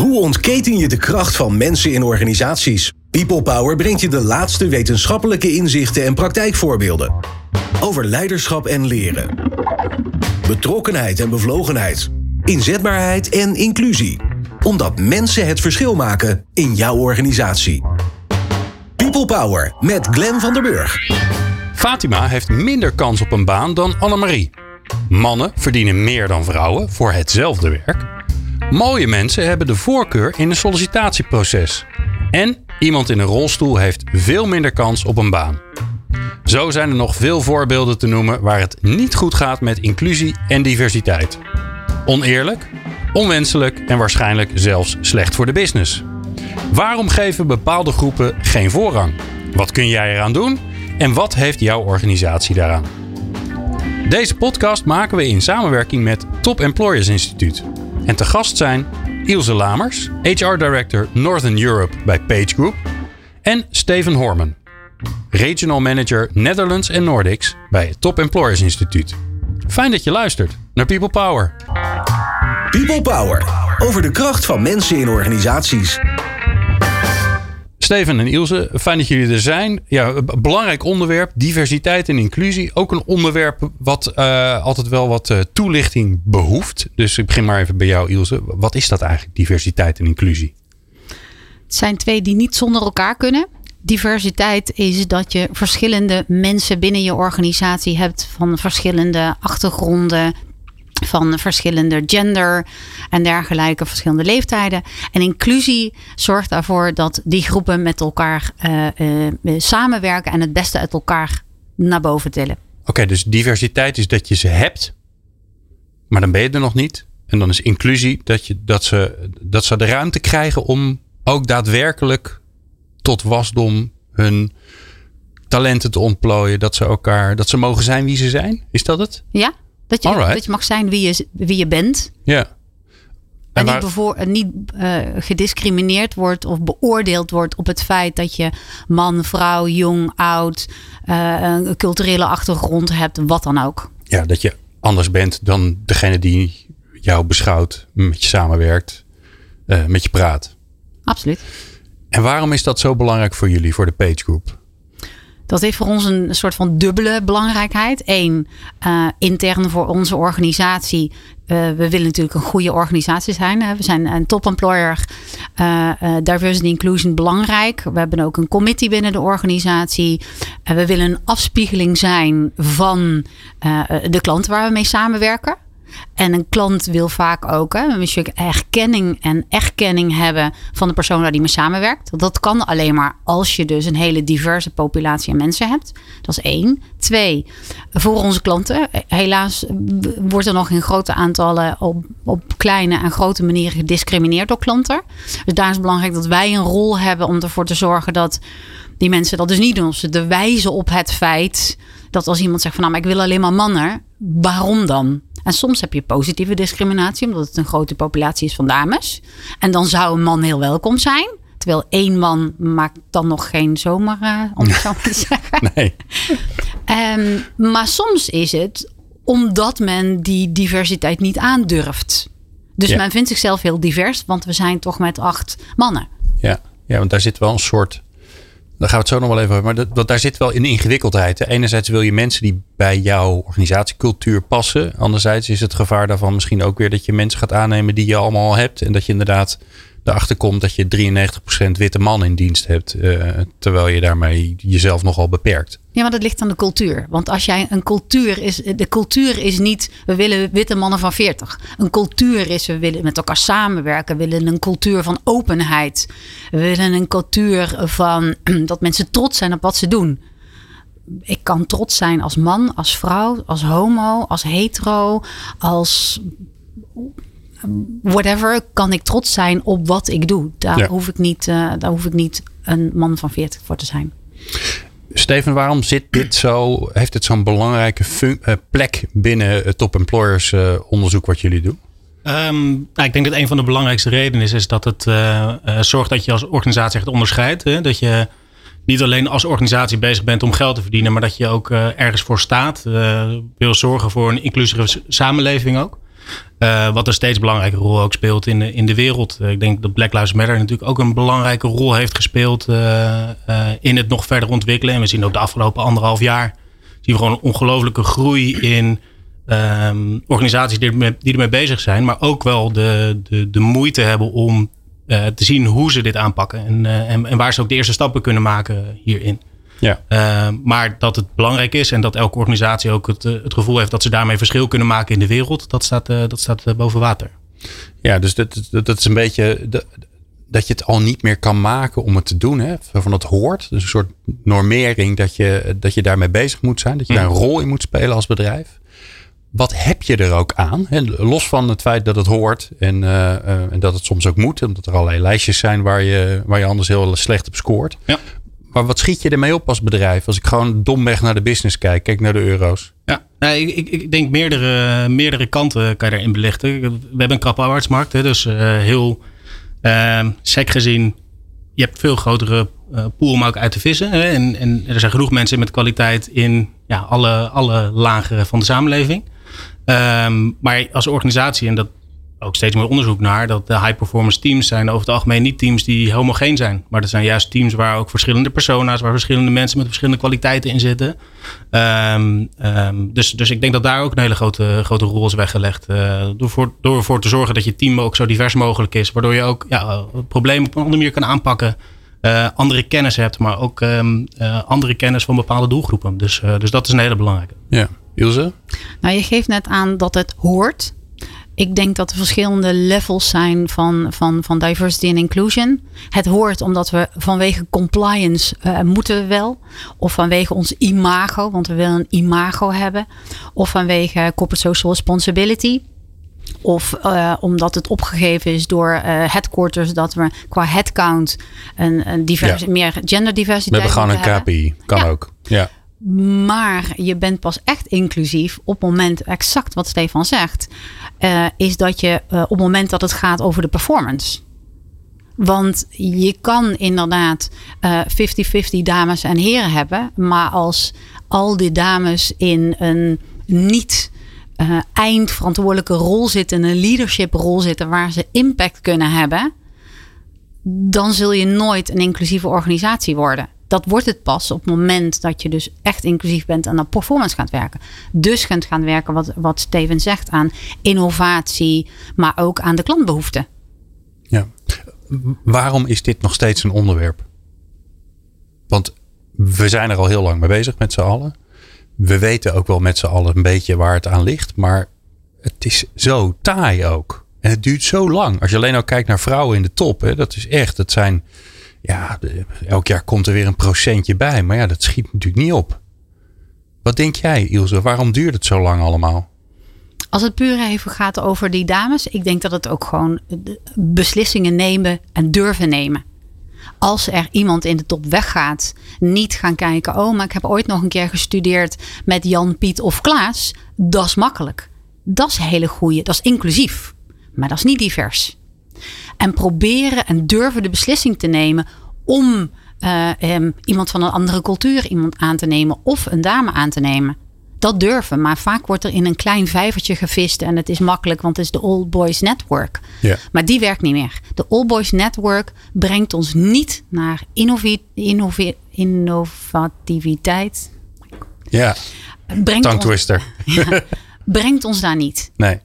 Hoe ontketen je de kracht van mensen in organisaties? People Power brengt je de laatste wetenschappelijke inzichten en praktijkvoorbeelden. Over leiderschap en leren. Betrokkenheid en bevlogenheid. Inzetbaarheid en inclusie. Omdat mensen het verschil maken in jouw organisatie. People Power met Glenn van der Burg. Fatima heeft minder kans op een baan dan Annemarie. Mannen verdienen meer dan vrouwen voor hetzelfde werk. Mooie mensen hebben de voorkeur in een sollicitatieproces. En iemand in een rolstoel heeft veel minder kans op een baan. Zo zijn er nog veel voorbeelden te noemen waar het niet goed gaat met inclusie en diversiteit. Oneerlijk, onwenselijk en waarschijnlijk zelfs slecht voor de business. Waarom geven bepaalde groepen geen voorrang? Wat kun jij eraan doen? En wat heeft jouw organisatie daaraan? Deze podcast maken we in samenwerking met Top Employers Instituut. En te gast zijn Ilse Lamers, HR Director Northern Europe bij Page Group, en Steven Horman, Regional Manager Netherlands en Nordics bij het Top Employers Instituut. Fijn dat je luistert naar People Power. People Power. Over de kracht van mensen in organisaties. Steven en Ilse, fijn dat jullie er zijn. Ja, belangrijk onderwerp, diversiteit en inclusie. Ook een onderwerp wat uh, altijd wel wat uh, toelichting behoeft. Dus ik begin maar even bij jou, Ilse. Wat is dat eigenlijk, diversiteit en inclusie? Het zijn twee die niet zonder elkaar kunnen. Diversiteit is dat je verschillende mensen binnen je organisatie hebt van verschillende achtergronden, van verschillende gender en dergelijke, verschillende leeftijden. En inclusie zorgt ervoor dat die groepen met elkaar uh, uh, samenwerken en het beste uit elkaar naar boven tillen. Oké, dus diversiteit is dat je ze hebt, maar dan ben je er nog niet. En dan is inclusie dat, je, dat, ze, dat ze de ruimte krijgen om ook daadwerkelijk tot wasdom hun talenten te ontplooien. Dat ze elkaar, dat ze mogen zijn wie ze zijn. Is dat het? Ja, dat je, dat je mag zijn wie je, wie je bent. Ja. En, en niet, bevoor, niet uh, gediscrimineerd wordt of beoordeeld wordt op het feit dat je man, vrouw, jong, oud, uh, een culturele achtergrond hebt, wat dan ook. Ja, dat je anders bent dan degene die jou beschouwt, met je samenwerkt, uh, met je praat. Absoluut. En waarom is dat zo belangrijk voor jullie, voor de Page Group? Dat heeft voor ons een soort van dubbele belangrijkheid. Eén, uh, intern voor onze organisatie. Uh, we willen natuurlijk een goede organisatie zijn. Hè. We zijn een top employer. Uh, diversity inclusion belangrijk. We hebben ook een committee binnen de organisatie. we willen een afspiegeling zijn van de klanten waar we mee samenwerken. En een klant wil vaak ook hè, een stuk erkenning en erkenning hebben van de persoon waar die mee samenwerkt. Dat kan alleen maar als je dus een hele diverse populatie aan mensen hebt. Dat is één. Twee, voor onze klanten. Helaas wordt er nog in grote aantallen op, op kleine en grote manieren gediscrimineerd door klanten. Dus daar is het belangrijk dat wij een rol hebben om ervoor te zorgen dat die mensen dat dus niet doen. Ze te wijzen op het feit dat als iemand zegt van nou, maar ik wil alleen maar mannen. Waarom dan? En soms heb je positieve discriminatie, omdat het een grote populatie is van dames. En dan zou een man heel welkom zijn. Terwijl één man maakt dan nog geen zomer, uh, om het zo te zeggen. Nee. um, maar soms is het omdat men die diversiteit niet aandurft. Dus ja. men vindt zichzelf heel divers, want we zijn toch met acht mannen. Ja, ja want daar zit wel een soort daar gaan we het zo nog wel even. Maar dat, daar zit wel een ingewikkeldheid. Enerzijds wil je mensen die bij jouw organisatiecultuur passen. Anderzijds is het gevaar daarvan misschien ook weer dat je mensen gaat aannemen die je allemaal al hebt. En dat je inderdaad erachter komt dat je 93% witte man in dienst hebt. Uh, terwijl je daarmee jezelf nogal beperkt. Ja, maar dat ligt aan de cultuur. Want als jij een cultuur is. De cultuur is niet. We willen witte mannen van 40. Een cultuur is. We willen met elkaar samenwerken. We willen een cultuur van openheid. We willen een cultuur van. dat mensen trots zijn op wat ze doen. Ik kan trots zijn als man, als vrouw, als homo, als hetero, als whatever, kan ik trots zijn op wat ik doe. Daar, ja. hoef, ik niet, uh, daar hoef ik niet een man van 40 voor te zijn. Steven, waarom zit dit zo, heeft het zo'n belangrijke uh, plek binnen het top employers uh, onderzoek wat jullie doen? Um, nou, ik denk dat een van de belangrijkste redenen is, is dat het zorgt dat je als organisatie echt onderscheidt. Hè? Dat je niet alleen als organisatie bezig bent om geld te verdienen, maar dat je ook ergens voor staat. wil zorgen voor een inclusieve samenleving ook. Wat een steeds belangrijke rol ook speelt in de, in de wereld. ik denk dat Black Lives Matter natuurlijk ook een belangrijke rol heeft gespeeld in het nog verder ontwikkelen. En we zien ook de afgelopen anderhalf jaar zien we gewoon een ongelofelijke groei in ehm, organisaties die ermee, die ermee bezig zijn, maar ook wel de, de, de moeite hebben om te zien hoe ze dit aanpakken en, en, en waar ze ook de eerste stappen kunnen maken hierin. Ja. Uh, maar dat het belangrijk is en dat elke organisatie ook het, eh, het gevoel heeft dat ze daarmee verschil kunnen maken in de wereld, dat staat, uh, dat staat boven water. Ja, dus dat, dat, dat is een beetje de, dat je het al niet meer kan maken om het te doen. Hè? Van het hoort. Dus een soort normering dat je, dat je daarmee bezig moet zijn. Dat je daar een rol in moet spelen als bedrijf. Wat heb je er ook aan? Los van het feit dat het hoort en, en dat het soms ook moet. Omdat er allerlei lijstjes zijn waar je, waar je anders heel slecht op scoort. Ja maar wat schiet je ermee op als bedrijf? Als ik gewoon domweg naar de business kijk, kijk naar de euro's. Ja, nee, ik, ik, denk meerdere, meerdere kanten kan je daarin belichten. We hebben een krappe arbeidsmarkt, hè, dus uh, heel uh, sec gezien. Je hebt veel grotere uh, pool om ook uit te vissen. En, en, er zijn genoeg mensen met kwaliteit in ja, alle, alle lagen van de samenleving. Um, maar als organisatie, en dat ook steeds meer onderzoek naar dat de high performance teams zijn over het algemeen niet teams die homogeen zijn. Maar dat zijn juist teams waar ook verschillende persona's, waar verschillende mensen met verschillende kwaliteiten in zitten. Um, um, dus, dus ik denk dat daar ook een hele grote, grote rol is weggelegd. Uh, door, voor, door ervoor te zorgen dat je team ook zo divers mogelijk is. Waardoor je ook ja, problemen op een andere manier kan aanpakken. Uh, andere kennis hebt, maar ook um, uh, andere kennis van bepaalde doelgroepen. Dus, dus dat is een hele belangrijke. Ja, Ilse? Nou, je geeft net aan dat het hoort ik denk dat er verschillende levels zijn van, van, van diversity en inclusion. Het hoort omdat we vanwege compliance uh, moeten we wel. Of vanwege ons imago, want we willen een imago hebben. Of vanwege corporate social responsibility. Of uh, omdat het opgegeven is door uh, headquarters dat we qua headcount een, een divers, meer genderdiversiteit hebben. We hebben gewoon een KPI, kan ook. Ja. Maar je bent pas echt inclusief op het moment, exact wat Stefan zegt, uh, is dat je uh, op het moment dat het gaat over de performance. Want je kan inderdaad 50-50 uh, dames en heren hebben, maar als al die dames in een niet eindverantwoordelijke rol zitten, een leadership rol zitten waar ze impact kunnen hebben, dan zul je nooit een inclusieve organisatie worden dat wordt het pas op het moment dat je dus echt inclusief bent en aan performance gaat werken. Dus gaat gaan werken, wat, wat Steven zegt, aan innovatie, maar ook aan de klantbehoeften. Ja. Waarom is dit nog steeds een onderwerp? Want we zijn er al heel lang mee bezig met z'n allen. We weten ook wel met z'n allen een beetje waar het aan ligt. Maar het is zo taai ook. En het duurt zo lang. Als je alleen al kijkt naar vrouwen in de top. Hè, dat is echt, dat zijn ja, elk jaar komt er weer een procentje bij. Maar ja, dat schiet natuurlijk niet op. Wat denk jij, Ilse? Waarom duurt het zo lang allemaal? Als het puur even gaat over die dames, ik denk dat het ook gewoon beslissingen nemen en durven nemen. Als er iemand in de top weggaat, niet gaan kijken, oh, maar ik heb ooit nog een keer gestudeerd met Jan, Piet of Klaas. Dat is makkelijk. Dat is hele goede, dat is inclusief. Maar dat is niet divers. En proberen en durven de beslissing te nemen om uh, um, iemand van een andere cultuur iemand aan te nemen of een dame aan te nemen. Dat durven, maar vaak wordt er in een klein vijvertje gevist en het is makkelijk, want het is de Old Boys Network. Ja. Maar die werkt niet meer. De Old Boys Network brengt ons niet naar innovativiteit. Ja, brengt twister. ja, brengt ons daar niet. Nee.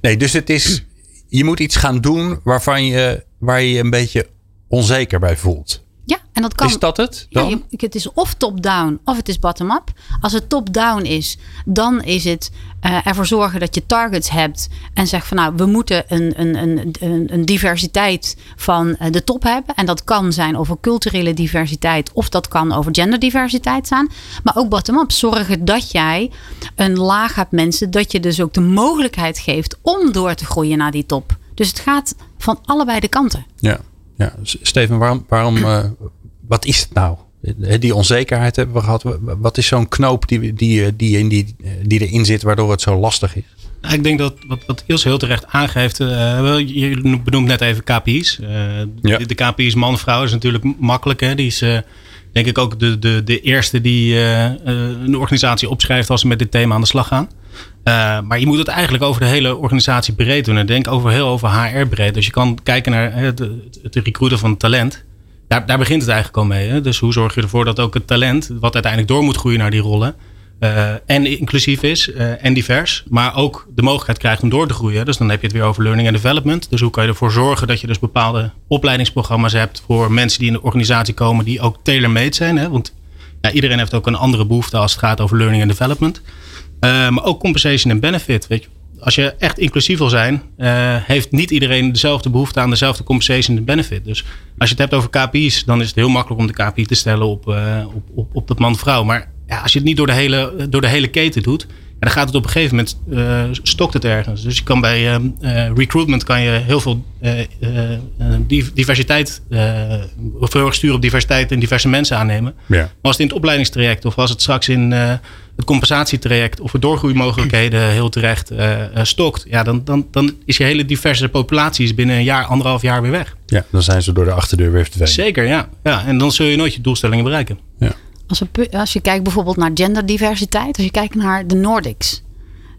Nee, dus het is je moet iets gaan doen waarvan je, waar je je een beetje onzeker bij voelt. Ja, en dat kan. Is dat het? Dan? Ja, het is of top-down of het is bottom-up. Als het top-down is, dan is het uh, ervoor zorgen dat je targets hebt. En zeg van nou, we moeten een, een, een, een, diversiteit van eh, de top hebben. En dat kan zijn over culturele diversiteit of dat kan over genderdiversiteit zijn. Maar ook bottom-up. Zorgen dat jij een laag hebt mensen, dat je dus ook de mogelijkheid geeft om door te groeien naar die top. Dus het gaat van allebei de kanten. Ja. Ja, Steven, waarom, waarom uh, wat is het nou? Die onzekerheid hebben we gehad. Wat is zo'n knoop die, die, die, in die, die erin zit waardoor het zo lastig is? Nou, ik denk dat wat, wat Ilse heel terecht aangeeft. Uh, je benoemt net even KPI's. Uh, ja. de, de, KPI's man-vrouw is natuurlijk makkelijk. Hè? Die is denk ik ook de, de, de eerste die een organisatie opschrijft als ze met dit thema aan de slag gaan. Uh, maar je moet het eigenlijk over de hele organisatie breed doen. En denk over heel over HR breed. Dus je kan kijken naar het, het recruiten van talent. Daar, daar begint het eigenlijk al mee. Hè? Dus hoe zorg je ervoor dat ook het talent, wat uiteindelijk door moet groeien naar die rollen, uh, en inclusief is uh, en divers, maar ook de mogelijkheid krijgt om door te groeien. Dus dan heb je het weer over learning and development. Dus hoe kan je ervoor zorgen dat je dus bepaalde opleidingsprogramma's hebt voor mensen die in de organisatie komen die ook tailor-made zijn. Hè? Want ja, iedereen heeft ook een andere behoefte als het gaat over learning and development. Uh, maar ook compensation en benefit. Weet je. Als je echt inclusief wil zijn, heeft niet iedereen dezelfde behoefte aan dezelfde compensation en benefit. Dus als je het hebt over KPI's, dan is het heel makkelijk om de KPI te stellen op, op, op, op dat man-vrouw. Maar ja, als je het niet door de hele, door de hele keten doet, dan gaat het op een gegeven moment uh, stokt het ergens. Dus je kan bij uh, recruitment kan je heel veel diversiteit, of heel erg sturen op diversiteit en diverse mensen aannemen. Ja. Maar als het in het opleidingstraject of als het straks in het compensatietraject of de doorgroeimogelijkheden heel terecht stokt, ja, dan, dan, dan is je hele diverse populaties binnen een jaar, anderhalf jaar weer weg. Ja, dan zijn ze door de achterdeur weer verdwenen. Zeker, ja. ja. En dan zul je nooit je doelstellingen bereiken. Ja. Als, als je kijkt bijvoorbeeld naar genderdiversiteit, als je kijkt naar de Nordics,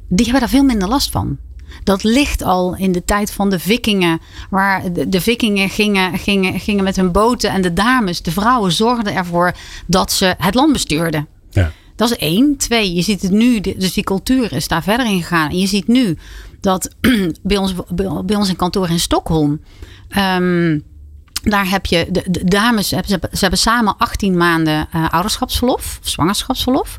die hebben daar veel minder last van. Dat ligt al in de tijd van de vikingen. Waar de, de, vikingen gingen, gingen, gingen met hun boten. En de dames, de vrouwen, zorgden ervoor dat ze het land bestuurden. Ja. Dat is één. Twee, je ziet het nu. Dus die cultuur is daar verder in gegaan. En je ziet nu dat bij ons, bij ons in kantoor in Stockholm. Ehm, daar heb je de, de dames, ze hebben samen 18 maanden uh, ouderschapsverlof, of zwangerschapsverlof.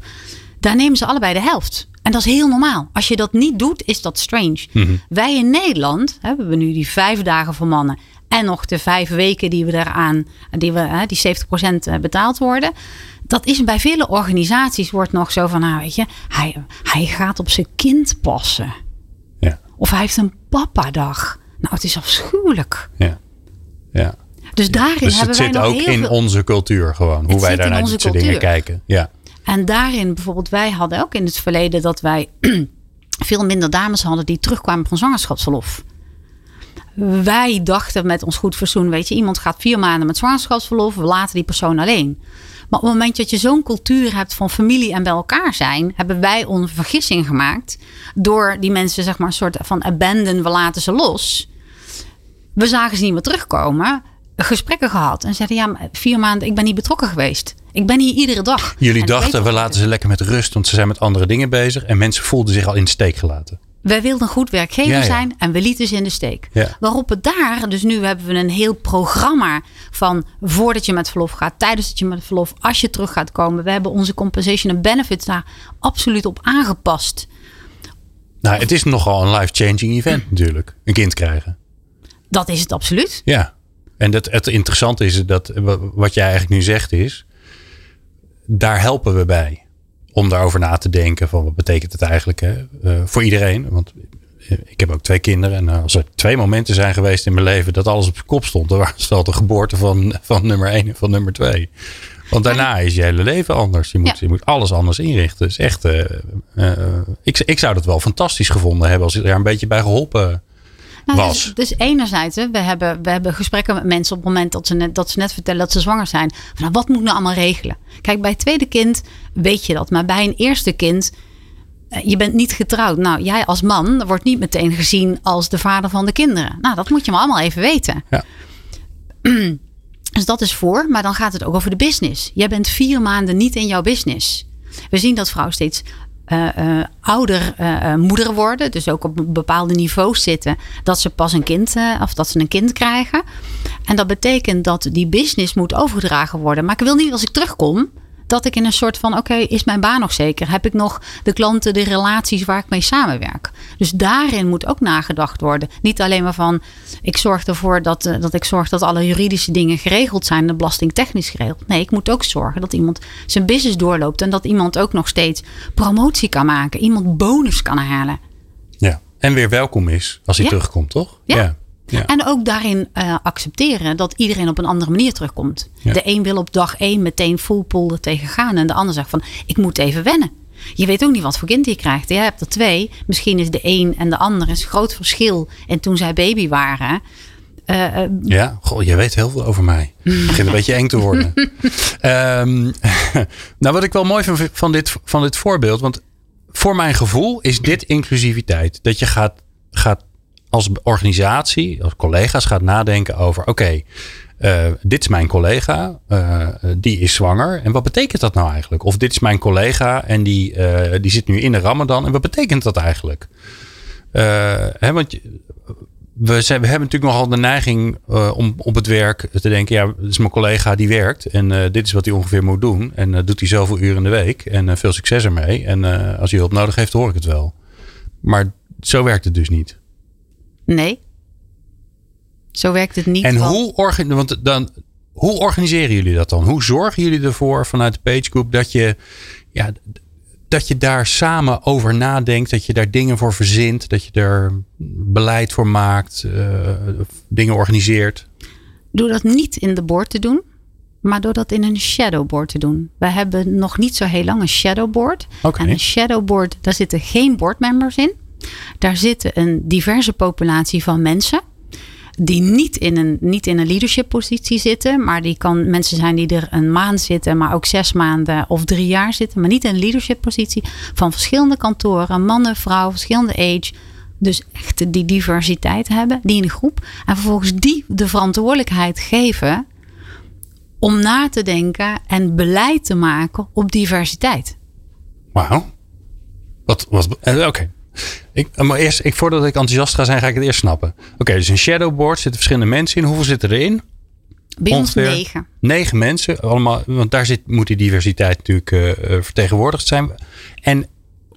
Daar nemen ze allebei de helft. En dat is heel normaal. Als je dat niet doet, is dat strange. Mhm. Wij in Nederland hebben we nu die vijf dagen voor mannen. En nog de vijf weken die we daaraan, die, we, die 70% betaald worden. Dat is bij vele organisaties wordt nog zo van, nou weet je, hij, hij gaat op zijn kind passen. Ja. Of hij heeft een papa-dag. Nou, het is afschuwelijk. Ja. Ja. Dus daarin dus hebben het wij zit nog ook heel in veel... onze cultuur gewoon. Hoe Het wij zit daar in naar dit soort dingen kijken. Ja. En daarin bijvoorbeeld, wij hadden ook in het verleden dat wij veel minder dames hadden die terugkwamen van zwangerschapsverlof. Wij dachten met ons goed verzoen, weet je, iemand gaat vier maanden met zwangerschapsverlof, we laten die persoon alleen. Maar op het moment dat je zo'n cultuur hebt van familie en bij elkaar zijn, hebben wij onze vergissing gemaakt door die mensen, zeg maar, een soort van abandon, we laten ze los. We zagen ze niet meer terugkomen, gesprekken gehad en zeiden, ja, maar vier maanden, ik ben niet betrokken geweest. Ik ben hier iedere dag. Jullie En dachten, we laten ze lekker met rust, want ze zijn met andere dingen bezig. En mensen voelden zich al in de steek gelaten. Wij wilden een goed werkgever Ja, ja. zijn en we lieten ze in de steek. Ja. Waarop het daar, dus nu hebben we een heel programma van voordat je met verlof gaat, tijdens dat je met verlof, als je terug gaat komen. We hebben onze compensation en benefits daar absoluut op aangepast. Nou, het is nogal een life-changing event natuurlijk. Een kind krijgen. Dat is het absoluut. Ja. En dat, het interessante is dat wa- wat jij eigenlijk nu zegt is, daar helpen we bij. Om daarover na te denken van wat betekent het eigenlijk hè? eh, voor iedereen. Want eh, ik heb ook twee kinderen. En eh, als er twee momenten zijn geweest in mijn leven dat alles op zijn kop stond. Dan was het wel de geboorte van, van nummer één en van nummer twee. Want daarna is je hele leven anders. Je moet, Ja. je moet alles anders inrichten. Dus echt, ik, ik zou dat wel fantastisch gevonden hebben als ik daar een beetje bij geholpen Nou, was. Dus, dus enerzijds, hè, we, hebben, we hebben gesprekken met mensen op het moment dat ze net, dat ze net vertellen dat ze zwanger zijn. Van, nou, wat moet ik nou allemaal regelen? Kijk, bij het tweede kind weet je dat. Maar bij een eerste kind, eh, je bent niet getrouwd. Nou, jij als man wordt niet meteen gezien als de vader van de kinderen. Nou, dat moet je maar allemaal even weten. Ja. Dus dat is voor, maar dan gaat het ook over de business. Jij bent vier maanden niet in jouw business. We zien dat vrouwen steeds ouder eh, eh, moeder worden, dus ook op bepaalde niveaus zitten, dat ze pas een kind eh, of dat ze een kind krijgen. En dat betekent dat die business moet overgedragen worden. Maar ik wil niet als ik terugkom dat ik in een soort van: oké, is mijn baan nog zeker? Heb ik nog de klanten, de relaties waar ik mee samenwerk? Dus daarin moet ook nagedacht worden. Niet alleen maar van: ik zorg ervoor dat, eh, dat ik zorg dat alle juridische dingen geregeld zijn, de belastingtechnisch geregeld. Nee, ik moet ook zorgen dat iemand zijn business doorloopt en dat iemand ook nog steeds promotie kan maken, iemand bonus kan halen. Ja. En weer welkom is als hij Ja. terugkomt, toch? Ja. ja. Ja. En ook daarin eh, accepteren dat iedereen op een andere manier terugkomt. Ja. De een wil op dag één meteen full pull er tegen gaan. En de ander zegt van, ik moet even wennen. Je weet ook niet wat voor kind je krijgt. Je hebt er twee. Misschien is de een en de ander is een groot verschil. En toen zij baby waren... eh, eh, Ja, goh, je weet heel veel over mij. Het begint een beetje eng te worden. Ehm, nou, wat ik wel mooi vind van dit, van dit voorbeeld. Want voor mijn gevoel is dit inclusiviteit. Dat je gaat, gaat als organisatie, als collega's gaat nadenken over: oké, uh, dit is mijn collega, uh, die is zwanger. En wat betekent dat nou eigenlijk? Of dit is mijn collega en die, uh, die zit nu in de Ramadan. En wat betekent dat eigenlijk? Hè, want we, zijn, we hebben natuurlijk nogal de neiging om op het werk te denken: ja, dit is mijn collega die werkt. En dit is wat hij ongeveer moet doen. En doet hij zoveel uren in de week. En veel succes ermee. En als hij hulp nodig heeft, hoor ik het wel. Maar zo werkt het dus niet. Nee. Zo werkt het niet. En hoe, orga want dan, hoe organiseren jullie dat dan? Hoe zorgen jullie ervoor vanuit de Page Group dat je, ja, dat je daar samen over nadenkt, dat je daar dingen voor verzint, dat je er beleid voor maakt, uh, dingen organiseert? Doe dat niet in de board te doen, maar door dat in een shadowboard te doen. We hebben nog niet zo heel lang een shadowboard. Okay. En een shadowboard, daar zitten geen boardmembers in. Daar zitten een diverse populatie van mensen die niet in een, niet in een leadership positie zitten, maar die kan mensen zijn die er een maand zitten, maar ook zes maanden of drie jaar zitten, maar niet in een leadership positie van verschillende kantoren, mannen, vrouwen, verschillende age. Dus echt die diversiteit hebben, die in een groep. En vervolgens die de verantwoordelijkheid geven om na te denken en beleid te maken op diversiteit. Wauw. Wat, wat, eh, oké. Ik, maar eerst, ik, voordat ik enthousiast ga zijn, ga ik het eerst snappen. Oké, dus een shadowboard zitten verschillende mensen in. Hoeveel zitten erin? Bij ons negen. Negen mensen, allemaal, want daar zit, moet die diversiteit natuurlijk uh, vertegenwoordigd zijn. En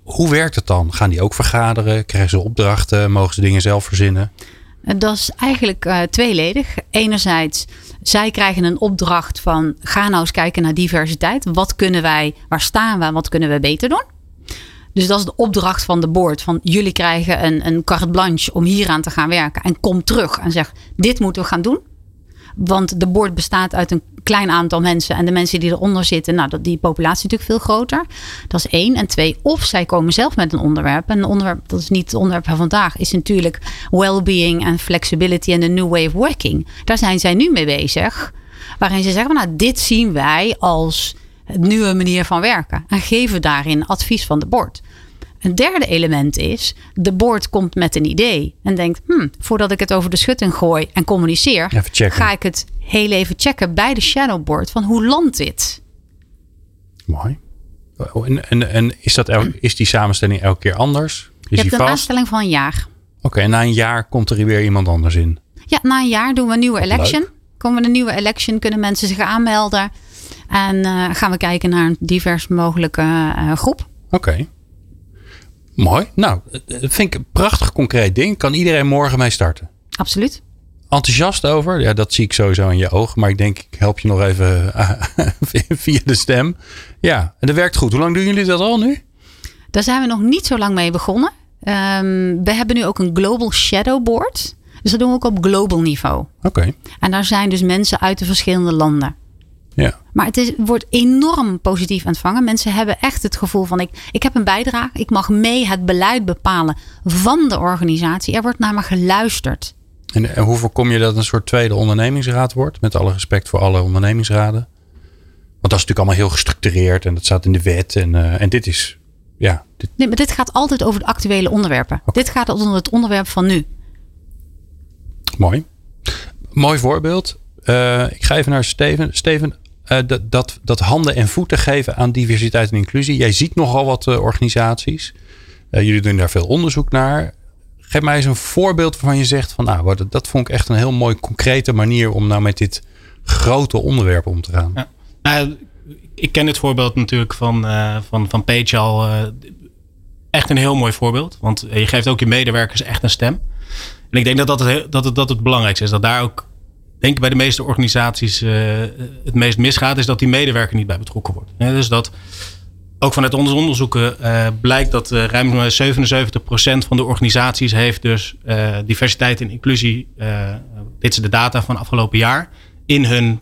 hoe werkt het dan? Gaan die ook vergaderen? Krijgen ze opdrachten? Mogen ze dingen zelf verzinnen? Eh, dat is eigenlijk uh, tweeledig. Enerzijds, zij krijgen een opdracht van ga nou eens kijken naar diversiteit. Wat kunnen wij, waar staan we, wat kunnen we beter doen? Dus dat is de opdracht van de board. Van jullie krijgen een, een carte blanche om hieraan te gaan werken. En kom terug en zeg, dit moeten we gaan doen. Want de board bestaat uit een klein aantal mensen. En de mensen die eronder zitten, nou, die populatie is natuurlijk veel groter. Dat is één. En twee, of zij komen zelf met een onderwerp. En een onderwerp, dat is niet het onderwerp van vandaag, is natuurlijk well-being en flexibility en the new way of working. Daar zijn zij nu mee bezig. Waarin ze zeggen, nou, dit zien wij als nieuwe manier van werken. En geven daarin advies van de board. Een derde element is, de board komt met een idee en denkt, hmm, voordat ik het over de schutting gooi en communiceer, ga ik het heel even checken bij de shadowboard van hoe landt dit? Mooi. Oh, en, en, en is, dat is die samenstelling elke keer anders? Is Je hebt een vast? aanstelling van een jaar. Oké, en na een jaar komt er weer iemand anders in? Ja, na een jaar doen we een nieuwe election. Leuk. Komen we een nieuwe election, kunnen mensen zich aanmelden. En uh, gaan we kijken naar een divers mogelijke uh, groep. Oké. Mooi. Nou, dat vind ik een prachtig concreet ding. Kan iedereen morgen mee starten? Absoluut. Enthousiast over? Ja, dat zie ik sowieso in je ogen. Maar ik denk, ik help je nog even via de stem. Ja, en dat werkt goed. Hoe lang doen jullie dat al nu? Daar zijn we nog niet zo lang mee begonnen. Um, we hebben nu ook een Global Shadow Board. Dus dat doen we ook op global niveau. Oké. Okay. En daar zijn dus mensen uit de verschillende landen. Ja. Maar het is, wordt enorm positief ontvangen. Mensen hebben echt het gevoel van ik, ik heb een bijdrage. Ik mag mee het beleid bepalen van de organisatie. Er wordt naar me geluisterd. En, hoe voorkom je dat een soort tweede ondernemingsraad wordt? Met alle respect voor alle ondernemingsraden. Want dat is natuurlijk allemaal heel gestructureerd en dat staat in de wet. En, uh, en dit is, ja. Dit... Nee, maar dit gaat altijd over de actuele onderwerpen. Okay. Dit gaat onder het onderwerp van nu. Mooi. Mooi voorbeeld. Uh, ik ga even naar Steven. Steven, uh, dat, dat, handen en voeten geven aan diversiteit en inclusie. Jij ziet nogal wat uh, organisaties. Uh, jullie doen daar veel onderzoek naar. Geef mij eens een voorbeeld waarvan je zegt van nou, dat, dat vond ik echt een heel mooi concrete manier om nou met dit grote onderwerp om te gaan. Ja. Nou, ik ken het voorbeeld natuurlijk van, van, van Page al. echt een heel mooi voorbeeld. Want je geeft ook je medewerkers echt een stem. En ik denk dat dat dat dat het belangrijkste is. Dat daar ook denk bij de meeste organisaties uh, het meest misgaat, is dat die medewerker niet bij betrokken wordt. Dus dat ook vanuit onze onderzoeken uh, blijkt dat uh, ruim 77% van de organisaties heeft dus diversiteit en inclusie, dit is de data van afgelopen jaar, in hun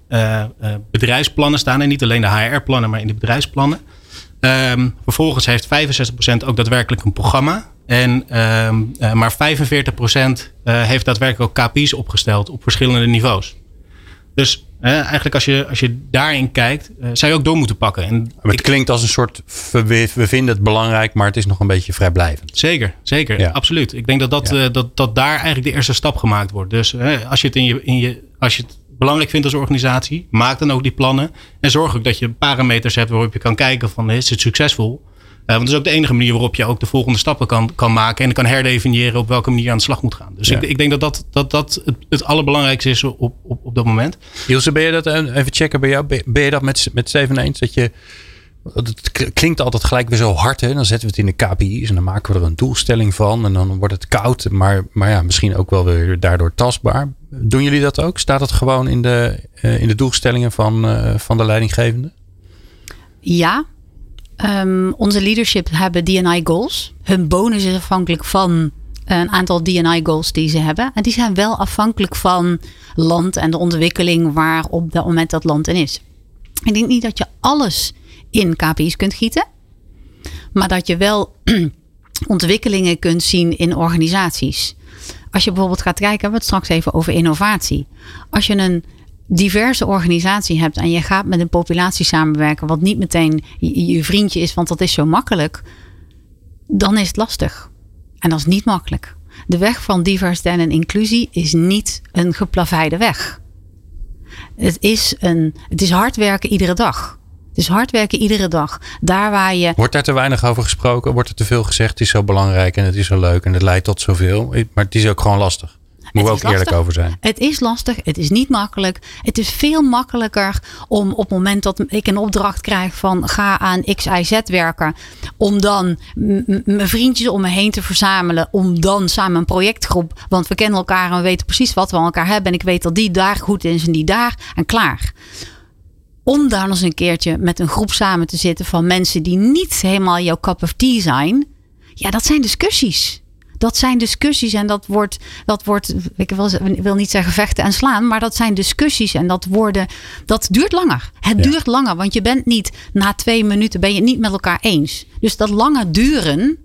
bedrijfsplannen staan. En niet alleen de HR-plannen, maar in de bedrijfsplannen. Um, vervolgens heeft 65% ook daadwerkelijk een programma. En, um, uh, maar 45% uh, heeft daadwerkelijk ook KPI's opgesteld op verschillende niveaus. Dus eigenlijk als je, als je daarin kijkt, zou je ook door moeten pakken. En maar het klinkt als een soort, we, we, vinden het belangrijk, maar het is nog een beetje vrijblijvend. Zeker, zeker. Absoluut. Ik denk dat, dat, dat, dat daar eigenlijk de eerste stap gemaakt wordt. Dus als je het in je, in je als je het belangrijk vindt als organisatie, maak dan ook die plannen. En zorg ook dat je parameters hebt waarop je kan kijken van is het succesvol. Uh, want dat is ook de enige manier waarop je ook de volgende stappen kan, kan maken. En kan herdefiniëren op welke manier je aan de slag moet gaan. Dus ik, ik, denk dat dat, dat, dat het, het allerbelangrijkste is op, op, op dat moment. Ilse, ben je dat eh, even checken bij jou? Ben je dat met, met Steven eens? Dat je. Het klinkt altijd gelijk weer zo hard. Hè? Dan zetten we het in de KPI's en dan maken we er een doelstelling van. En dan wordt het koud. Maar, maar ja, misschien ook wel weer daardoor tastbaar. Doen jullie dat ook? Staat dat gewoon in de, uh, in de doelstellingen van, uh, van de leidinggevende? Ja, Um, onze leadership hebben DNI goals. Hun bonus is afhankelijk van een aantal DNI goals die ze hebben. En die zijn wel afhankelijk van land en de ontwikkeling waar op dat moment dat land in is. Ik denk niet dat je alles in KPI's kunt gieten. Maar dat je wel ontwikkelingen kunt zien in organisaties. Als je bijvoorbeeld gaat kijken, hebben we het straks even over innovatie. Als je een diverse organisatie hebt en je gaat met een populatie samenwerken, wat niet meteen je, vriendje is, want dat is zo makkelijk, dan is het lastig. En dat is niet makkelijk. De weg van diversiteit en inclusie is niet een geplaveide weg. Het is, een, het is hard werken iedere dag. Het is hard werken iedere dag. Daar waar je. Wordt daar te weinig over gesproken? Wordt er te veel gezegd? Het is zo belangrijk en het is zo leuk en het leidt tot zoveel. Maar het is ook gewoon lastig. Moet ook eerlijk over zijn. Het is lastig. Het is niet makkelijk. Het is veel makkelijker om op het moment dat ik een opdracht krijg van ga aan X, Y, Z werken. Om dan mijn vriendjes om me heen te verzamelen. Om dan samen een projectgroep. Want we kennen elkaar en we weten precies wat we aan elkaar hebben. En ik weet dat die daar goed is en die daar. En klaar om daar nog eens een keertje met een groep samen te zitten van mensen die niet helemaal jouw cup of tea zijn. Ja, dat zijn discussies dat zijn discussies en dat wordt, dat wordt ik wil, wil niet zeggen vechten en slaan, maar dat zijn discussies en dat worden, dat duurt langer. Het duurt langer, want je bent niet na twee minuten ben je niet met elkaar eens. Dus dat lange duren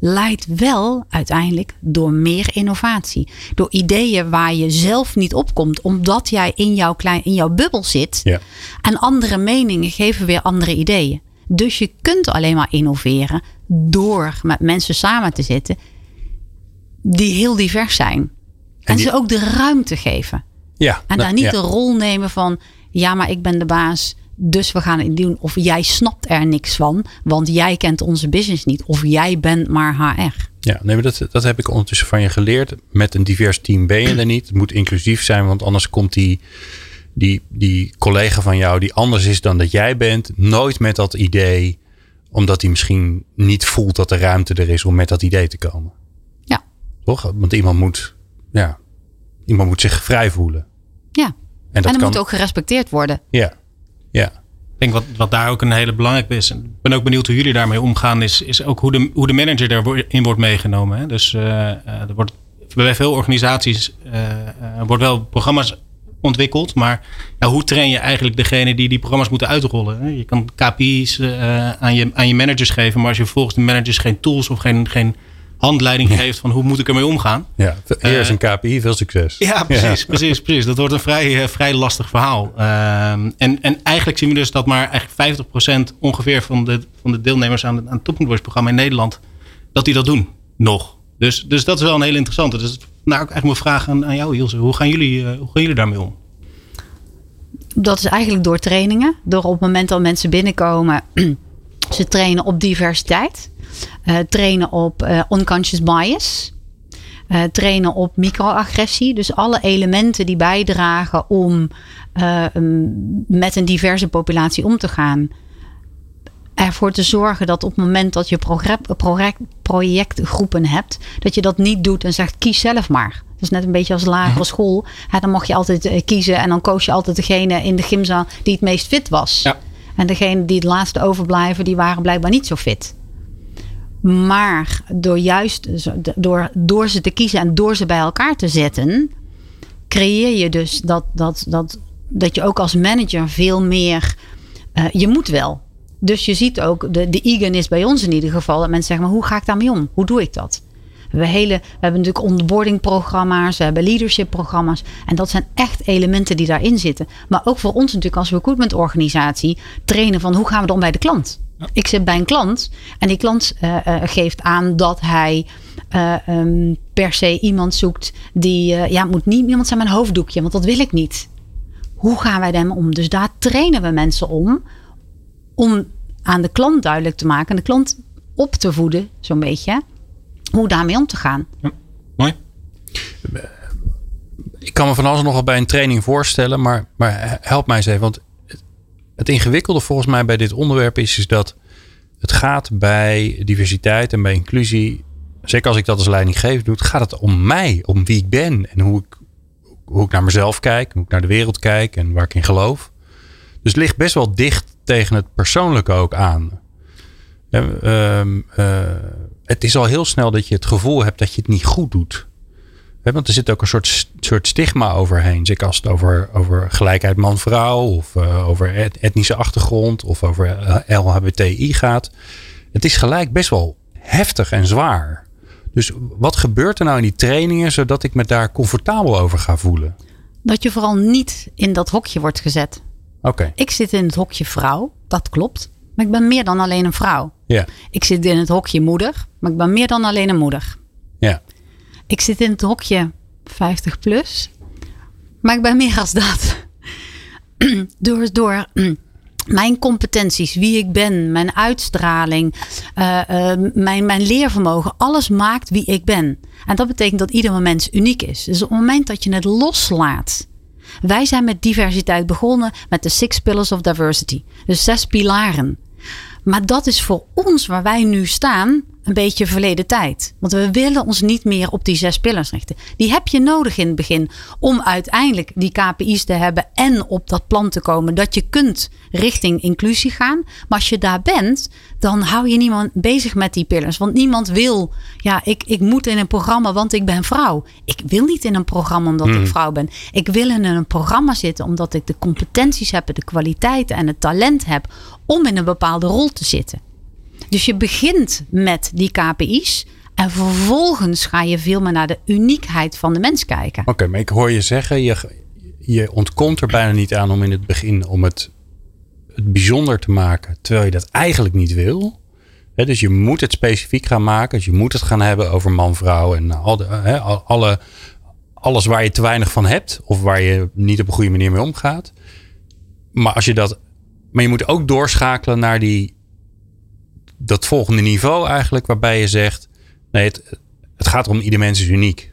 leidt wel uiteindelijk door meer innovatie. Door ideeën waar je zelf niet opkomt, omdat jij in jouw, klein, in jouw bubbel zit. Ja. En andere meningen geven weer andere ideeën. Dus je kunt alleen maar innoveren door met mensen samen te zitten die heel divers zijn. En, ze ook de ruimte geven. Ja, en daar niet de rol nemen van, ja, maar ik ben de baas, dus we gaan het doen. Of jij snapt er niks van, want jij kent onze business niet. Of jij bent maar HR. Ja, nee, maar dat, dat heb ik ondertussen van je geleerd. Met een divers team ben je er niet. Het moet inclusief zijn, want anders komt die, die, die collega van jou, die anders is dan dat jij bent, nooit met dat idee, omdat hij misschien niet voelt dat er ruimte er is om met dat idee te komen. Toch? Want iemand moet, ja, iemand moet zich vrij voelen. Ja. En dat en moet ook gerespecteerd worden. Ja. Ja. Ik denk wat, wat daar ook een hele belangrijke is. Ik ben ook benieuwd hoe jullie daarmee omgaan. Is, is ook hoe de, hoe de manager daarin wordt meegenomen. Hè? Dus uh, er wordt bij veel organisaties uh, wordt wel programma's ontwikkeld. Maar ja, hoe train je eigenlijk degene die die programma's moeten uitrollen? Je kan KPI's aan, je, aan je managers geven. Maar als je volgens de managers geen tools of geen, geen handleiding geeft van hoe moet ik ermee omgaan. Ja, eerst een KPI, veel succes. Ja, precies, precies, precies. Dat wordt een vrij, eh, vrij lastig verhaal. Ehm, en, en eigenlijk zien we dus dat maar eigenlijk 50% ongeveer van de, van de deelnemers aan, aan het programma in Nederland, dat die dat doen. Nog. Dus, dus dat is wel een heel interessante. Dus nou eigenlijk mijn vraag aan, aan jou, Ilse. Hoe gaan, jullie, uh, hoe gaan jullie daarmee om? Dat is eigenlijk door trainingen. Door op het moment dat mensen binnenkomen, ze trainen op diversiteit. Uh, trainen op uh, unconscious bias. Uh, trainen op microagressie. Dus alle elementen die bijdragen om met een diverse populatie om te gaan. Ervoor te zorgen dat op het moment dat je project, projectgroepen hebt, dat je dat niet doet en zegt kies zelf maar. Dat is net een beetje als lagere school. dan mag je altijd kiezen en dan koos je altijd degene in de gymzaal die het meest fit was. Ja. En degene die het laatste overblijven, die waren blijkbaar niet zo fit. Maar door juist door, door ze te kiezen en door ze bij elkaar te zetten, creëer je dus dat, dat, dat, dat je ook als manager veel meer. Uh, je moet wel. Dus je ziet ook de, de eagerness bij ons in ieder geval. Dat mensen zeggen, maar hoe ga ik daarmee om? Hoe doe ik dat? hebben, hele, we hebben natuurlijk onboarding programma's, we hebben leadership programma's. En dat zijn echt elementen die daarin zitten. Maar ook voor ons natuurlijk als recruitment organisatie trainen van hoe gaan we dan bij de klant. Ik zit bij een klant en die klant uh, uh, geeft aan dat hij uh, um, per se iemand zoekt die, ja, moet niet iemand zijn met een hoofddoekje, want dat wil ik niet. Hoe gaan wij daarmee om? Dus daar trainen we mensen om, om aan de klant duidelijk te maken en de klant op te voeden, zo'n beetje, hoe daarmee om te gaan. Ja, mooi. Ik kan me van alles nogal bij een training voorstellen, maar, maar help mij eens even. Want het ingewikkelde volgens mij bij dit onderwerp is, is dat het gaat bij diversiteit en bij inclusie, zeker als ik dat als leidinggever doe, gaat het om mij, om wie ik ben en hoe ik, hoe ik naar mezelf kijk, hoe ik naar de wereld kijk en waar ik in geloof. Dus het ligt best wel dicht tegen het persoonlijke ook aan. Uh, uh, het is al heel snel dat je het gevoel hebt dat je het niet goed doet. Want er zit ook een soort, soort stigma overheen. Zeker als het over, over gelijkheid man-vrouw of uh, over etnische achtergrond of over eh, LHBTI gaat. Het is gelijk best wel heftig en zwaar. Dus wat gebeurt er nou in die trainingen zodat ik me daar comfortabel over ga voelen? Dat je vooral niet in dat hokje wordt gezet. Oké. Ik zit in het hokje vrouw, dat klopt. Maar ik ben meer dan alleen een vrouw. Ja. Ik zit in het hokje moeder, maar ik ben meer dan alleen een moeder. Ja. Ik zit in het hokje 50 plus. Maar ik ben meer als dat. door, door mijn competenties, wie ik ben, mijn uitstraling, uh, uh, mijn, mijn leervermogen, alles maakt wie ik ben. En dat betekent dat ieder mens uniek is. Dus op het moment dat je het loslaat. Wij zijn met diversiteit begonnen met de Six Pillars of Diversity. Dus zes pilaren. Maar dat is voor ons waar wij nu staan een beetje verleden tijd. Want we willen ons niet meer op die zes pillars richten. Die heb je nodig in het begin om uiteindelijk die KPI's te hebben en op dat plan te komen dat je kunt richting inclusie gaan. Maar als je daar bent, dan hou je niemand bezig met die pillars. Want niemand wil, ja, ik, ik moet in een programma, want ik ben vrouw. Ik wil niet in een programma omdat ik hmm. vrouw ben. Ik wil in een programma zitten omdat ik de competenties heb, de kwaliteiten en het talent heb om in een bepaalde rol te zitten. Dus je begint met die KPI's. En vervolgens ga je veel meer naar de uniekheid van de mens kijken. Oké, maar ik hoor je zeggen, je, je ontkomt er bijna niet aan om in het begin om het, het bijzonder te maken. Terwijl je dat eigenlijk niet wil. dus je moet het specifiek gaan maken. Dus je moet het gaan hebben over man-vrouw en al alle, alles waar je te weinig van hebt. Of waar je niet op een goede manier mee omgaat. Maar als je dat. Maar je moet ook doorschakelen naar die dat volgende niveau eigenlijk, waarbij je zegt: nee, het, gaat erom, ieder mens is uniek.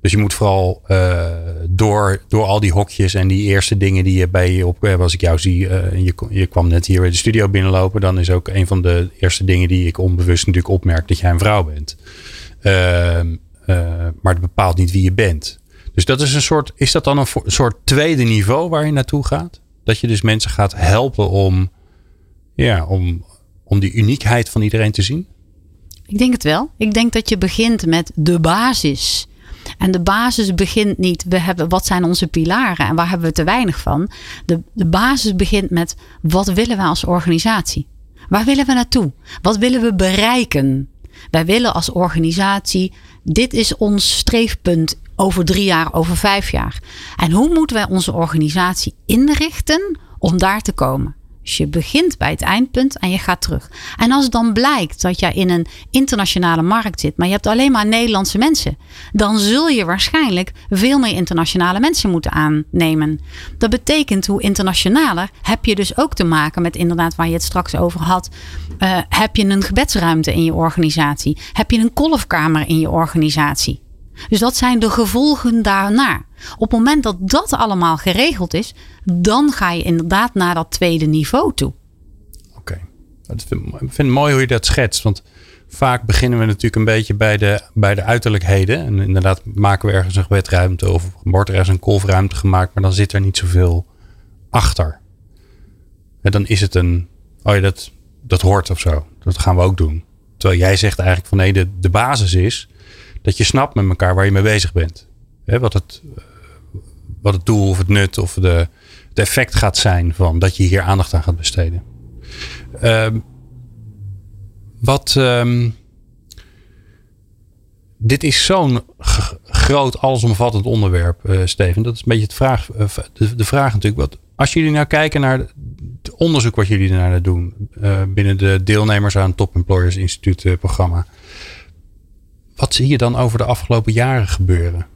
Dus je moet vooral uh, door, door al die hokjes en die eerste dingen die je bij je op hebt. Als ik jou zie, uh, je, je kwam net hier bij de studio binnenlopen. Dan is ook een van de eerste dingen die ik onbewust natuurlijk opmerk dat jij een vrouw bent. Uh, maar het bepaalt niet wie je bent. Dus dat is een soort, is dat dan een soort tweede niveau waar je naartoe gaat? Dat je dus mensen gaat helpen om, ja, om, om die uniekheid van iedereen te zien? Ik denk het wel. Ik denk dat je begint met de basis. En de basis begint niet, we hebben, wat zijn onze pilaren en waar hebben we te weinig van? De, de basis begint met, wat willen we als organisatie? Waar willen we naartoe? Wat willen we bereiken? Wij willen als organisatie, dit is ons streefpunt over drie jaar, over vijf jaar. En hoe moeten wij onze organisatie inrichten om daar te komen? Dus je begint bij het eindpunt en je gaat terug. En als het dan blijkt dat je in een internationale markt zit, maar je hebt alleen maar Nederlandse mensen, dan zul je waarschijnlijk veel meer internationale mensen moeten aannemen. Dat betekent hoe internationaler heb je dus ook te maken met inderdaad waar je het straks over had. Uh, heb je een gebedsruimte in je organisatie? Heb je een kolfkamer in je organisatie? Dus dat zijn de gevolgen daarna. Op het moment dat dat allemaal geregeld is, dan ga je inderdaad naar dat tweede niveau toe. Oké, ik vind het mooi hoe je dat schetst. Want vaak beginnen we natuurlijk een beetje bij de, bij de uiterlijkheden. En inderdaad maken we ergens een bedruimte of wordt er ergens een kolfruimte gemaakt, maar dan zit er niet zoveel achter. En dan is het een, oh ja, dat, dat hoort of zo. Dat gaan we ook doen. Terwijl jij zegt eigenlijk van nee, de, de basis is dat je snapt met elkaar waar je mee bezig bent. wat, het, wat het doel of het nut of de, het effect gaat zijn van dat je hier aandacht aan gaat besteden. Um, wat. Um, dit is zo'n groot, allesomvattend onderwerp, uh, Steven. Dat is een beetje het vraag, uh, de, vraag natuurlijk. Wat, als jullie nou kijken naar het onderzoek wat jullie naar doen binnen de deelnemers aan het Top Employers Instituut programma. Wat zie je dan over de afgelopen jaren gebeuren?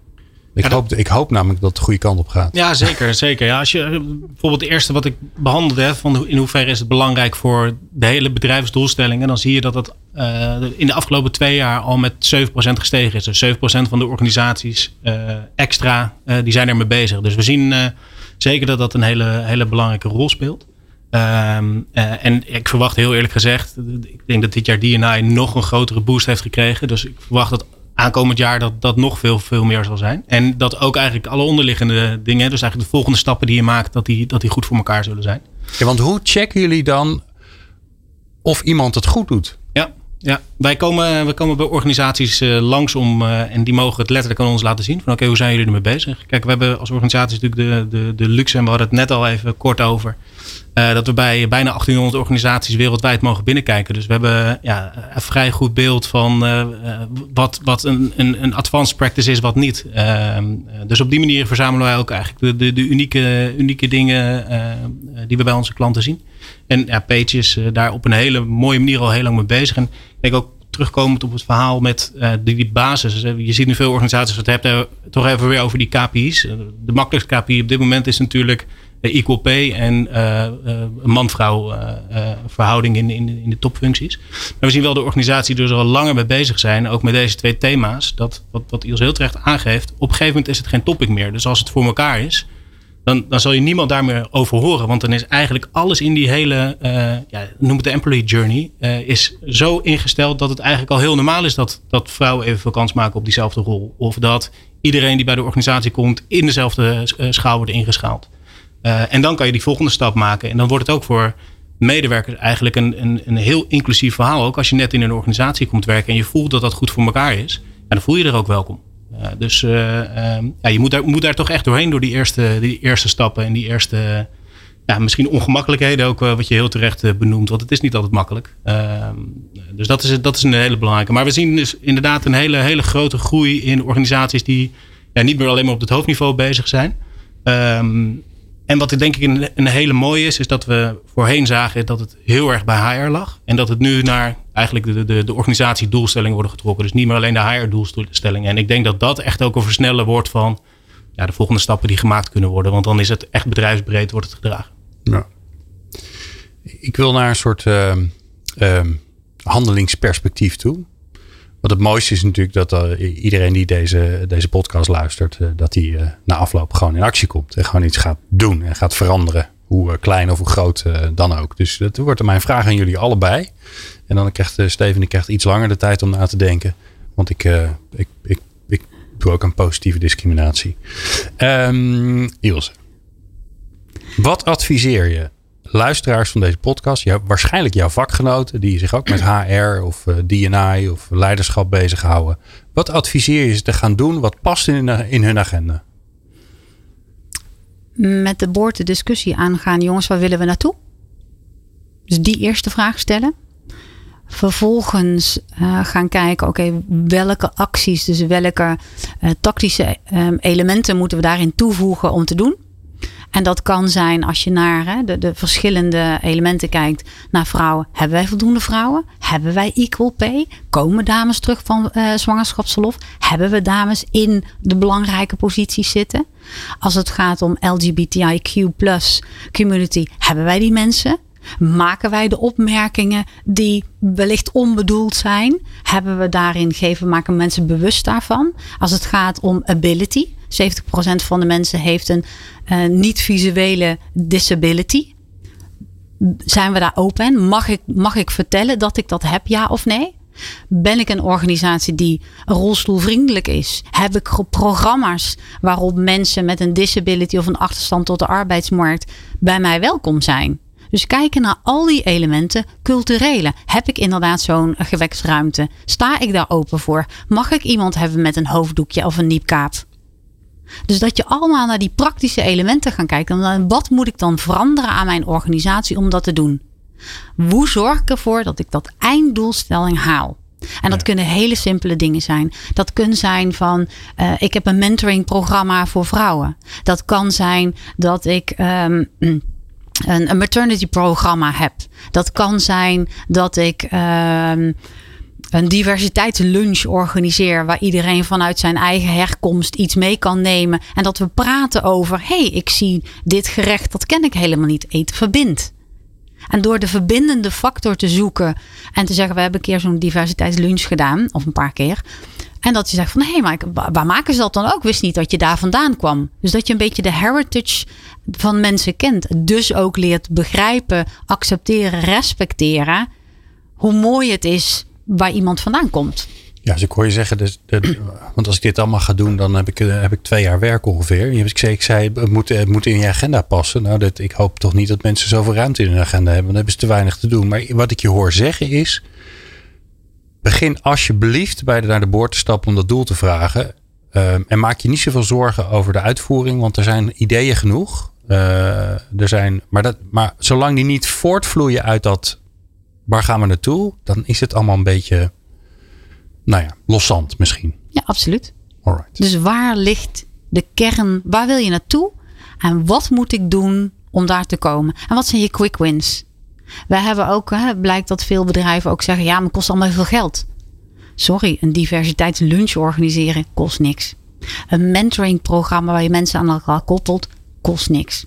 Ik, hoop, ik hoop namelijk dat het de goede kant op gaat. Ja, zeker. zeker. Ja, als je bijvoorbeeld het eerste wat ik behandelde, van in hoeverre is het belangrijk voor de hele bedrijfsdoelstellingen, dan zie je dat het uh, in de afgelopen twee jaar al met 7% gestegen is. Dus 7% van de organisaties uh, extra, uh, die zijn ermee bezig. Dus we zien zeker dat dat een hele, hele belangrijke rol speelt. Um, en ik verwacht heel eerlijk gezegd, ik denk dat dit jaar DNI nog een grotere boost heeft gekregen. Dus ik verwacht dat aankomend jaar dat dat nog veel, veel meer zal zijn. En dat ook eigenlijk alle onderliggende dingen, dus eigenlijk de volgende stappen die je maakt, dat die, dat die goed voor elkaar zullen zijn. Ja, want hoe checken jullie dan of iemand het goed doet? Ja, wij komen, we komen bij organisaties uh, langs om uh, en die mogen het letterlijk aan ons laten zien. Van oké, hoe zijn jullie ermee bezig? Kijk, we hebben als organisatie natuurlijk de, de, de luxe en we hadden het net al even kort over. Uh, dat we bij bijna 1800 organisaties wereldwijd mogen binnenkijken. Dus we hebben ja, een vrij goed beeld van wat, wat een, een, een advanced practice is, wat niet. Ehm, dus op die manier verzamelen wij ook eigenlijk de, de, de unieke, unieke dingen die we bij onze klanten zien. En ja, Page is daar op een hele mooie manier al heel lang mee bezig. En ik denk ook terugkomend op het verhaal met uh, die, basis. Je ziet nu veel organisaties het hebben toch even weer over die KPI's. De makkelijkste KPI op dit moment is natuurlijk equal pay en uh, man-vrouw verhouding in, in, in de topfuncties. Maar we zien wel de organisaties die er al langer mee bezig zijn, ook met deze twee thema's. Dat wat, wat heel terecht aangeeft, op een gegeven moment is het geen topic meer. Dus als het voor elkaar is, dan, dan zal je niemand daar meer over horen. Want dan is eigenlijk alles in die hele, uh, ja, noem het de employee journey, uh, is zo ingesteld dat het eigenlijk al heel normaal is dat, dat vrouwen evenveel kans maken op diezelfde rol. Of dat iedereen die bij de organisatie komt in dezelfde uh, schaal wordt ingeschaald. en dan kan je die volgende stap maken. En dan wordt het ook voor medewerkers eigenlijk een, een, een heel inclusief verhaal. Ook als je net in een organisatie komt werken en je voelt dat dat goed voor elkaar is. dan voel je er ook welkom dus uh, um, ja, je moet daar, moet daar toch echt doorheen door die eerste, die eerste stappen en die eerste ja, misschien ongemakkelijkheden ook uh, wat je heel terecht uh, benoemt. Want het is niet altijd makkelijk. Ehm, dus dat is, dat is een hele belangrijke. Maar we zien dus inderdaad een hele, hele grote groei in organisaties die ja, niet meer alleen maar op het hoofdniveau bezig zijn. Um, en wat ik denk ik een, hele mooie is, is dat we voorheen zagen dat het heel erg bij HR lag. En dat het nu naar eigenlijk de, de, de organisatiedoelstellingen worden getrokken. Dus niet meer alleen de HR-doelstellingen. En ik denk dat dat echt ook een versnellen wordt van ja, de volgende stappen die gemaakt kunnen worden. Want dan is het echt bedrijfsbreed wordt het gedragen. Ja. Ik wil naar een soort uh, uh, handelingsperspectief toe. Wat het mooiste is natuurlijk dat iedereen die deze, deze podcast luistert, uh, dat die uh, na afloop gewoon in actie komt. En gewoon iets gaat doen en gaat veranderen. Hoe klein of hoe groot dan ook. Dus dat wordt mijn vraag aan jullie allebei. En dan krijgt Steven ik krijgt iets langer de tijd om na te denken. Want ik, ik, ik, ik doe ook een positieve discriminatie. Um, wat adviseer je luisteraars van deze podcast, ja, waarschijnlijk jouw vakgenoten, die zich ook met HR of uh, DNI of leiderschap bezighouden. Wat adviseer je ze te gaan doen? Wat past in, in hun agenda? Met de boord de discussie aangaan, jongens, waar willen we naartoe? Dus die eerste vraag stellen. Vervolgens uh, gaan kijken, oké, welke acties, dus welke uh, tactische elementen moeten we daarin toevoegen om te doen? En dat kan zijn als je naar hè, de, de verschillende elementen kijkt naar vrouwen. Hebben wij voldoende vrouwen? Hebben wij equal pay? Komen dames terug van uh, zwangerschapsverlof? Hebben we dames in de belangrijke posities zitten? Als het gaat om LGBTIQ community, hebben wij die mensen? Maken wij de opmerkingen die wellicht onbedoeld zijn? Hebben we daarin geven, maken mensen bewust daarvan? Als het gaat om ability, 70% van de mensen heeft een uh, niet-visuele disability. Zijn we daar open? Mag ik, mag ik vertellen dat ik dat heb, ja of nee? Ben ik een organisatie die rolstoelvriendelijk is? Heb ik programma's waarop mensen met een disability of een achterstand tot de arbeidsmarkt bij mij welkom zijn? Dus kijken naar al die elementen, culturele. Heb ik inderdaad zo'n gewetsruimte? Sta ik daar open voor? Mag ik iemand hebben met een hoofddoekje of een niepkaap? Dus dat je allemaal naar die praktische elementen gaan kijken. En wat moet ik dan veranderen aan mijn organisatie om dat te doen? Hoe zorg ik ervoor dat ik dat einddoelstelling haal? En dat kunnen hele simpele dingen zijn. Dat kan zijn van, uh, ik heb een mentoringprogramma voor vrouwen. Dat kan zijn dat ik um, een, een maternity programma heb. Dat kan zijn dat ik um, een diversiteitslunch organiseer waar iedereen vanuit zijn eigen herkomst iets mee kan nemen en dat we praten over hey, ik zie dit gerecht dat ken ik helemaal niet. Eten verbindt. En door de verbindende factor te zoeken en te zeggen we hebben een keer zo'n diversiteitslunch gedaan of een paar keer en dat je zegt van hé, hey, maar waar maken ze dat dan ook? Wist niet dat je daar vandaan kwam. Dus dat je een beetje de heritage van mensen kent. Dus ook leert begrijpen, accepteren, respecteren. Hoe mooi het is waar iemand vandaan komt. Ja, dus ik hoor je zeggen, dus, want als ik dit allemaal ga doen, dan heb ik, eh, heb ik twee jaar werk ongeveer. Ik zei, ik zei het, moet, het moet in je agenda passen. Nou, dat, ik hoop toch niet dat mensen zoveel ruimte in hun agenda hebben. Dan hebben ze te weinig te doen. Maar wat ik je hoor zeggen is, begin alsjeblieft bij de, naar de boord te stappen om dat doel te vragen. Ehm, en maak je niet zoveel zorgen over de uitvoering, want er zijn ideeën genoeg. Uh, er zijn, maar, dat, maar zolang die niet voortvloeien uit dat waar gaan we naartoe, dan is het allemaal een beetje, nou ja, loszand misschien. Ja, absoluut. Alright. Dus waar ligt de kern? Waar wil je naartoe? En wat moet ik doen om daar te komen? En wat zijn je quick wins? We hebben ook, hè, blijkt dat veel bedrijven ook zeggen: ja, maar het kost allemaal veel geld. Sorry, een diversiteitslunch organiseren kost niks. Een mentoringprogramma waar je mensen aan elkaar koppelt, kost niks.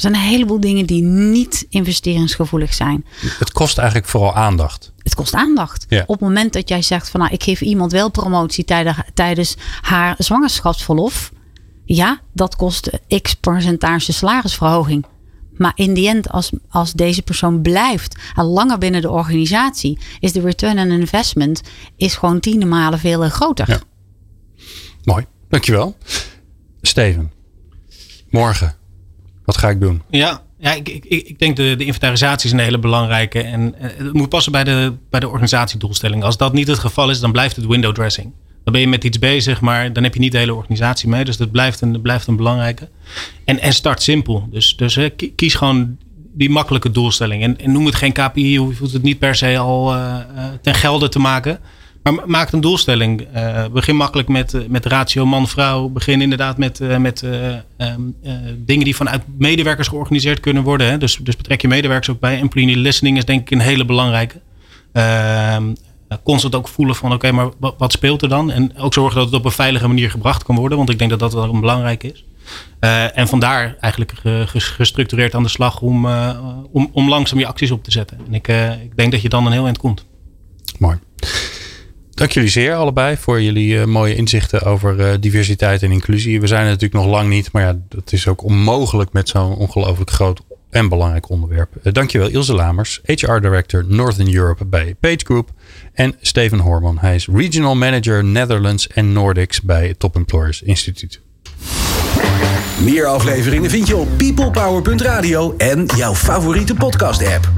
Er zijn een heleboel dingen die niet investeringsgevoelig zijn. Het kost eigenlijk vooral aandacht. Het kost aandacht. Op het moment dat jij zegt van nou, ik geef iemand wel promotie tijdens haar zwangerschapsverlof. Ja, dat kost x percentage salarisverhoging. Maar in die end, als, als deze persoon blijft en langer binnen de organisatie, is de return on investment is gewoon tiende malen veel groter. Ja. Mooi, dankjewel. Steven, morgen, wat ga ik doen? Ja, ja ik, ik, ik denk de, de inventarisatie is een hele belangrijke. En eh, het moet passen bij de, bij de organisatiedoelstelling. Als dat niet het geval is, dan blijft het window dressing. Dan ben je met iets bezig, maar dan heb je niet de hele organisatie mee. Dus dat blijft een, blijft een belangrijke. En, en start simpel. Dus, dus kies gewoon die makkelijke doelstelling. En, noem het geen KPI, je hoeft het niet per se al uh, ten gelde te maken. Maar maak een doelstelling. Uh, begin makkelijk met, met ratio man-vrouw. Begin inderdaad met, uh, met um, dingen die vanuit medewerkers georganiseerd kunnen worden. Hè. Dus, dus betrek je medewerkers ook bij. Employee listening is denk ik een hele belangrijke. Ehm, constant ook voelen van oké, maar wat, speelt er dan? En ook zorgen dat het op een veilige manier gebracht kan worden. Want ik denk dat dat wel belangrijk is. Uh, en vandaar eigenlijk gestructureerd aan de slag om, om, om langzaam je acties op te zetten. En ik, ik denk dat je dan een heel eind komt. Mooi. Dank jullie zeer allebei voor jullie mooie inzichten over diversiteit en inclusie. We zijn er natuurlijk nog lang niet, maar ja, dat is ook onmogelijk met zo'n ongelooflijk groot en belangrijk onderwerp. dankjewel Ilse Lamers, HR Director Northern Europe bij Page Group. En Steven Horman, hij is Regional Manager Netherlands en Nordics bij Top Employers Instituut. Meer afleveringen vind je op peoplepower.radio en jouw favoriete podcast app.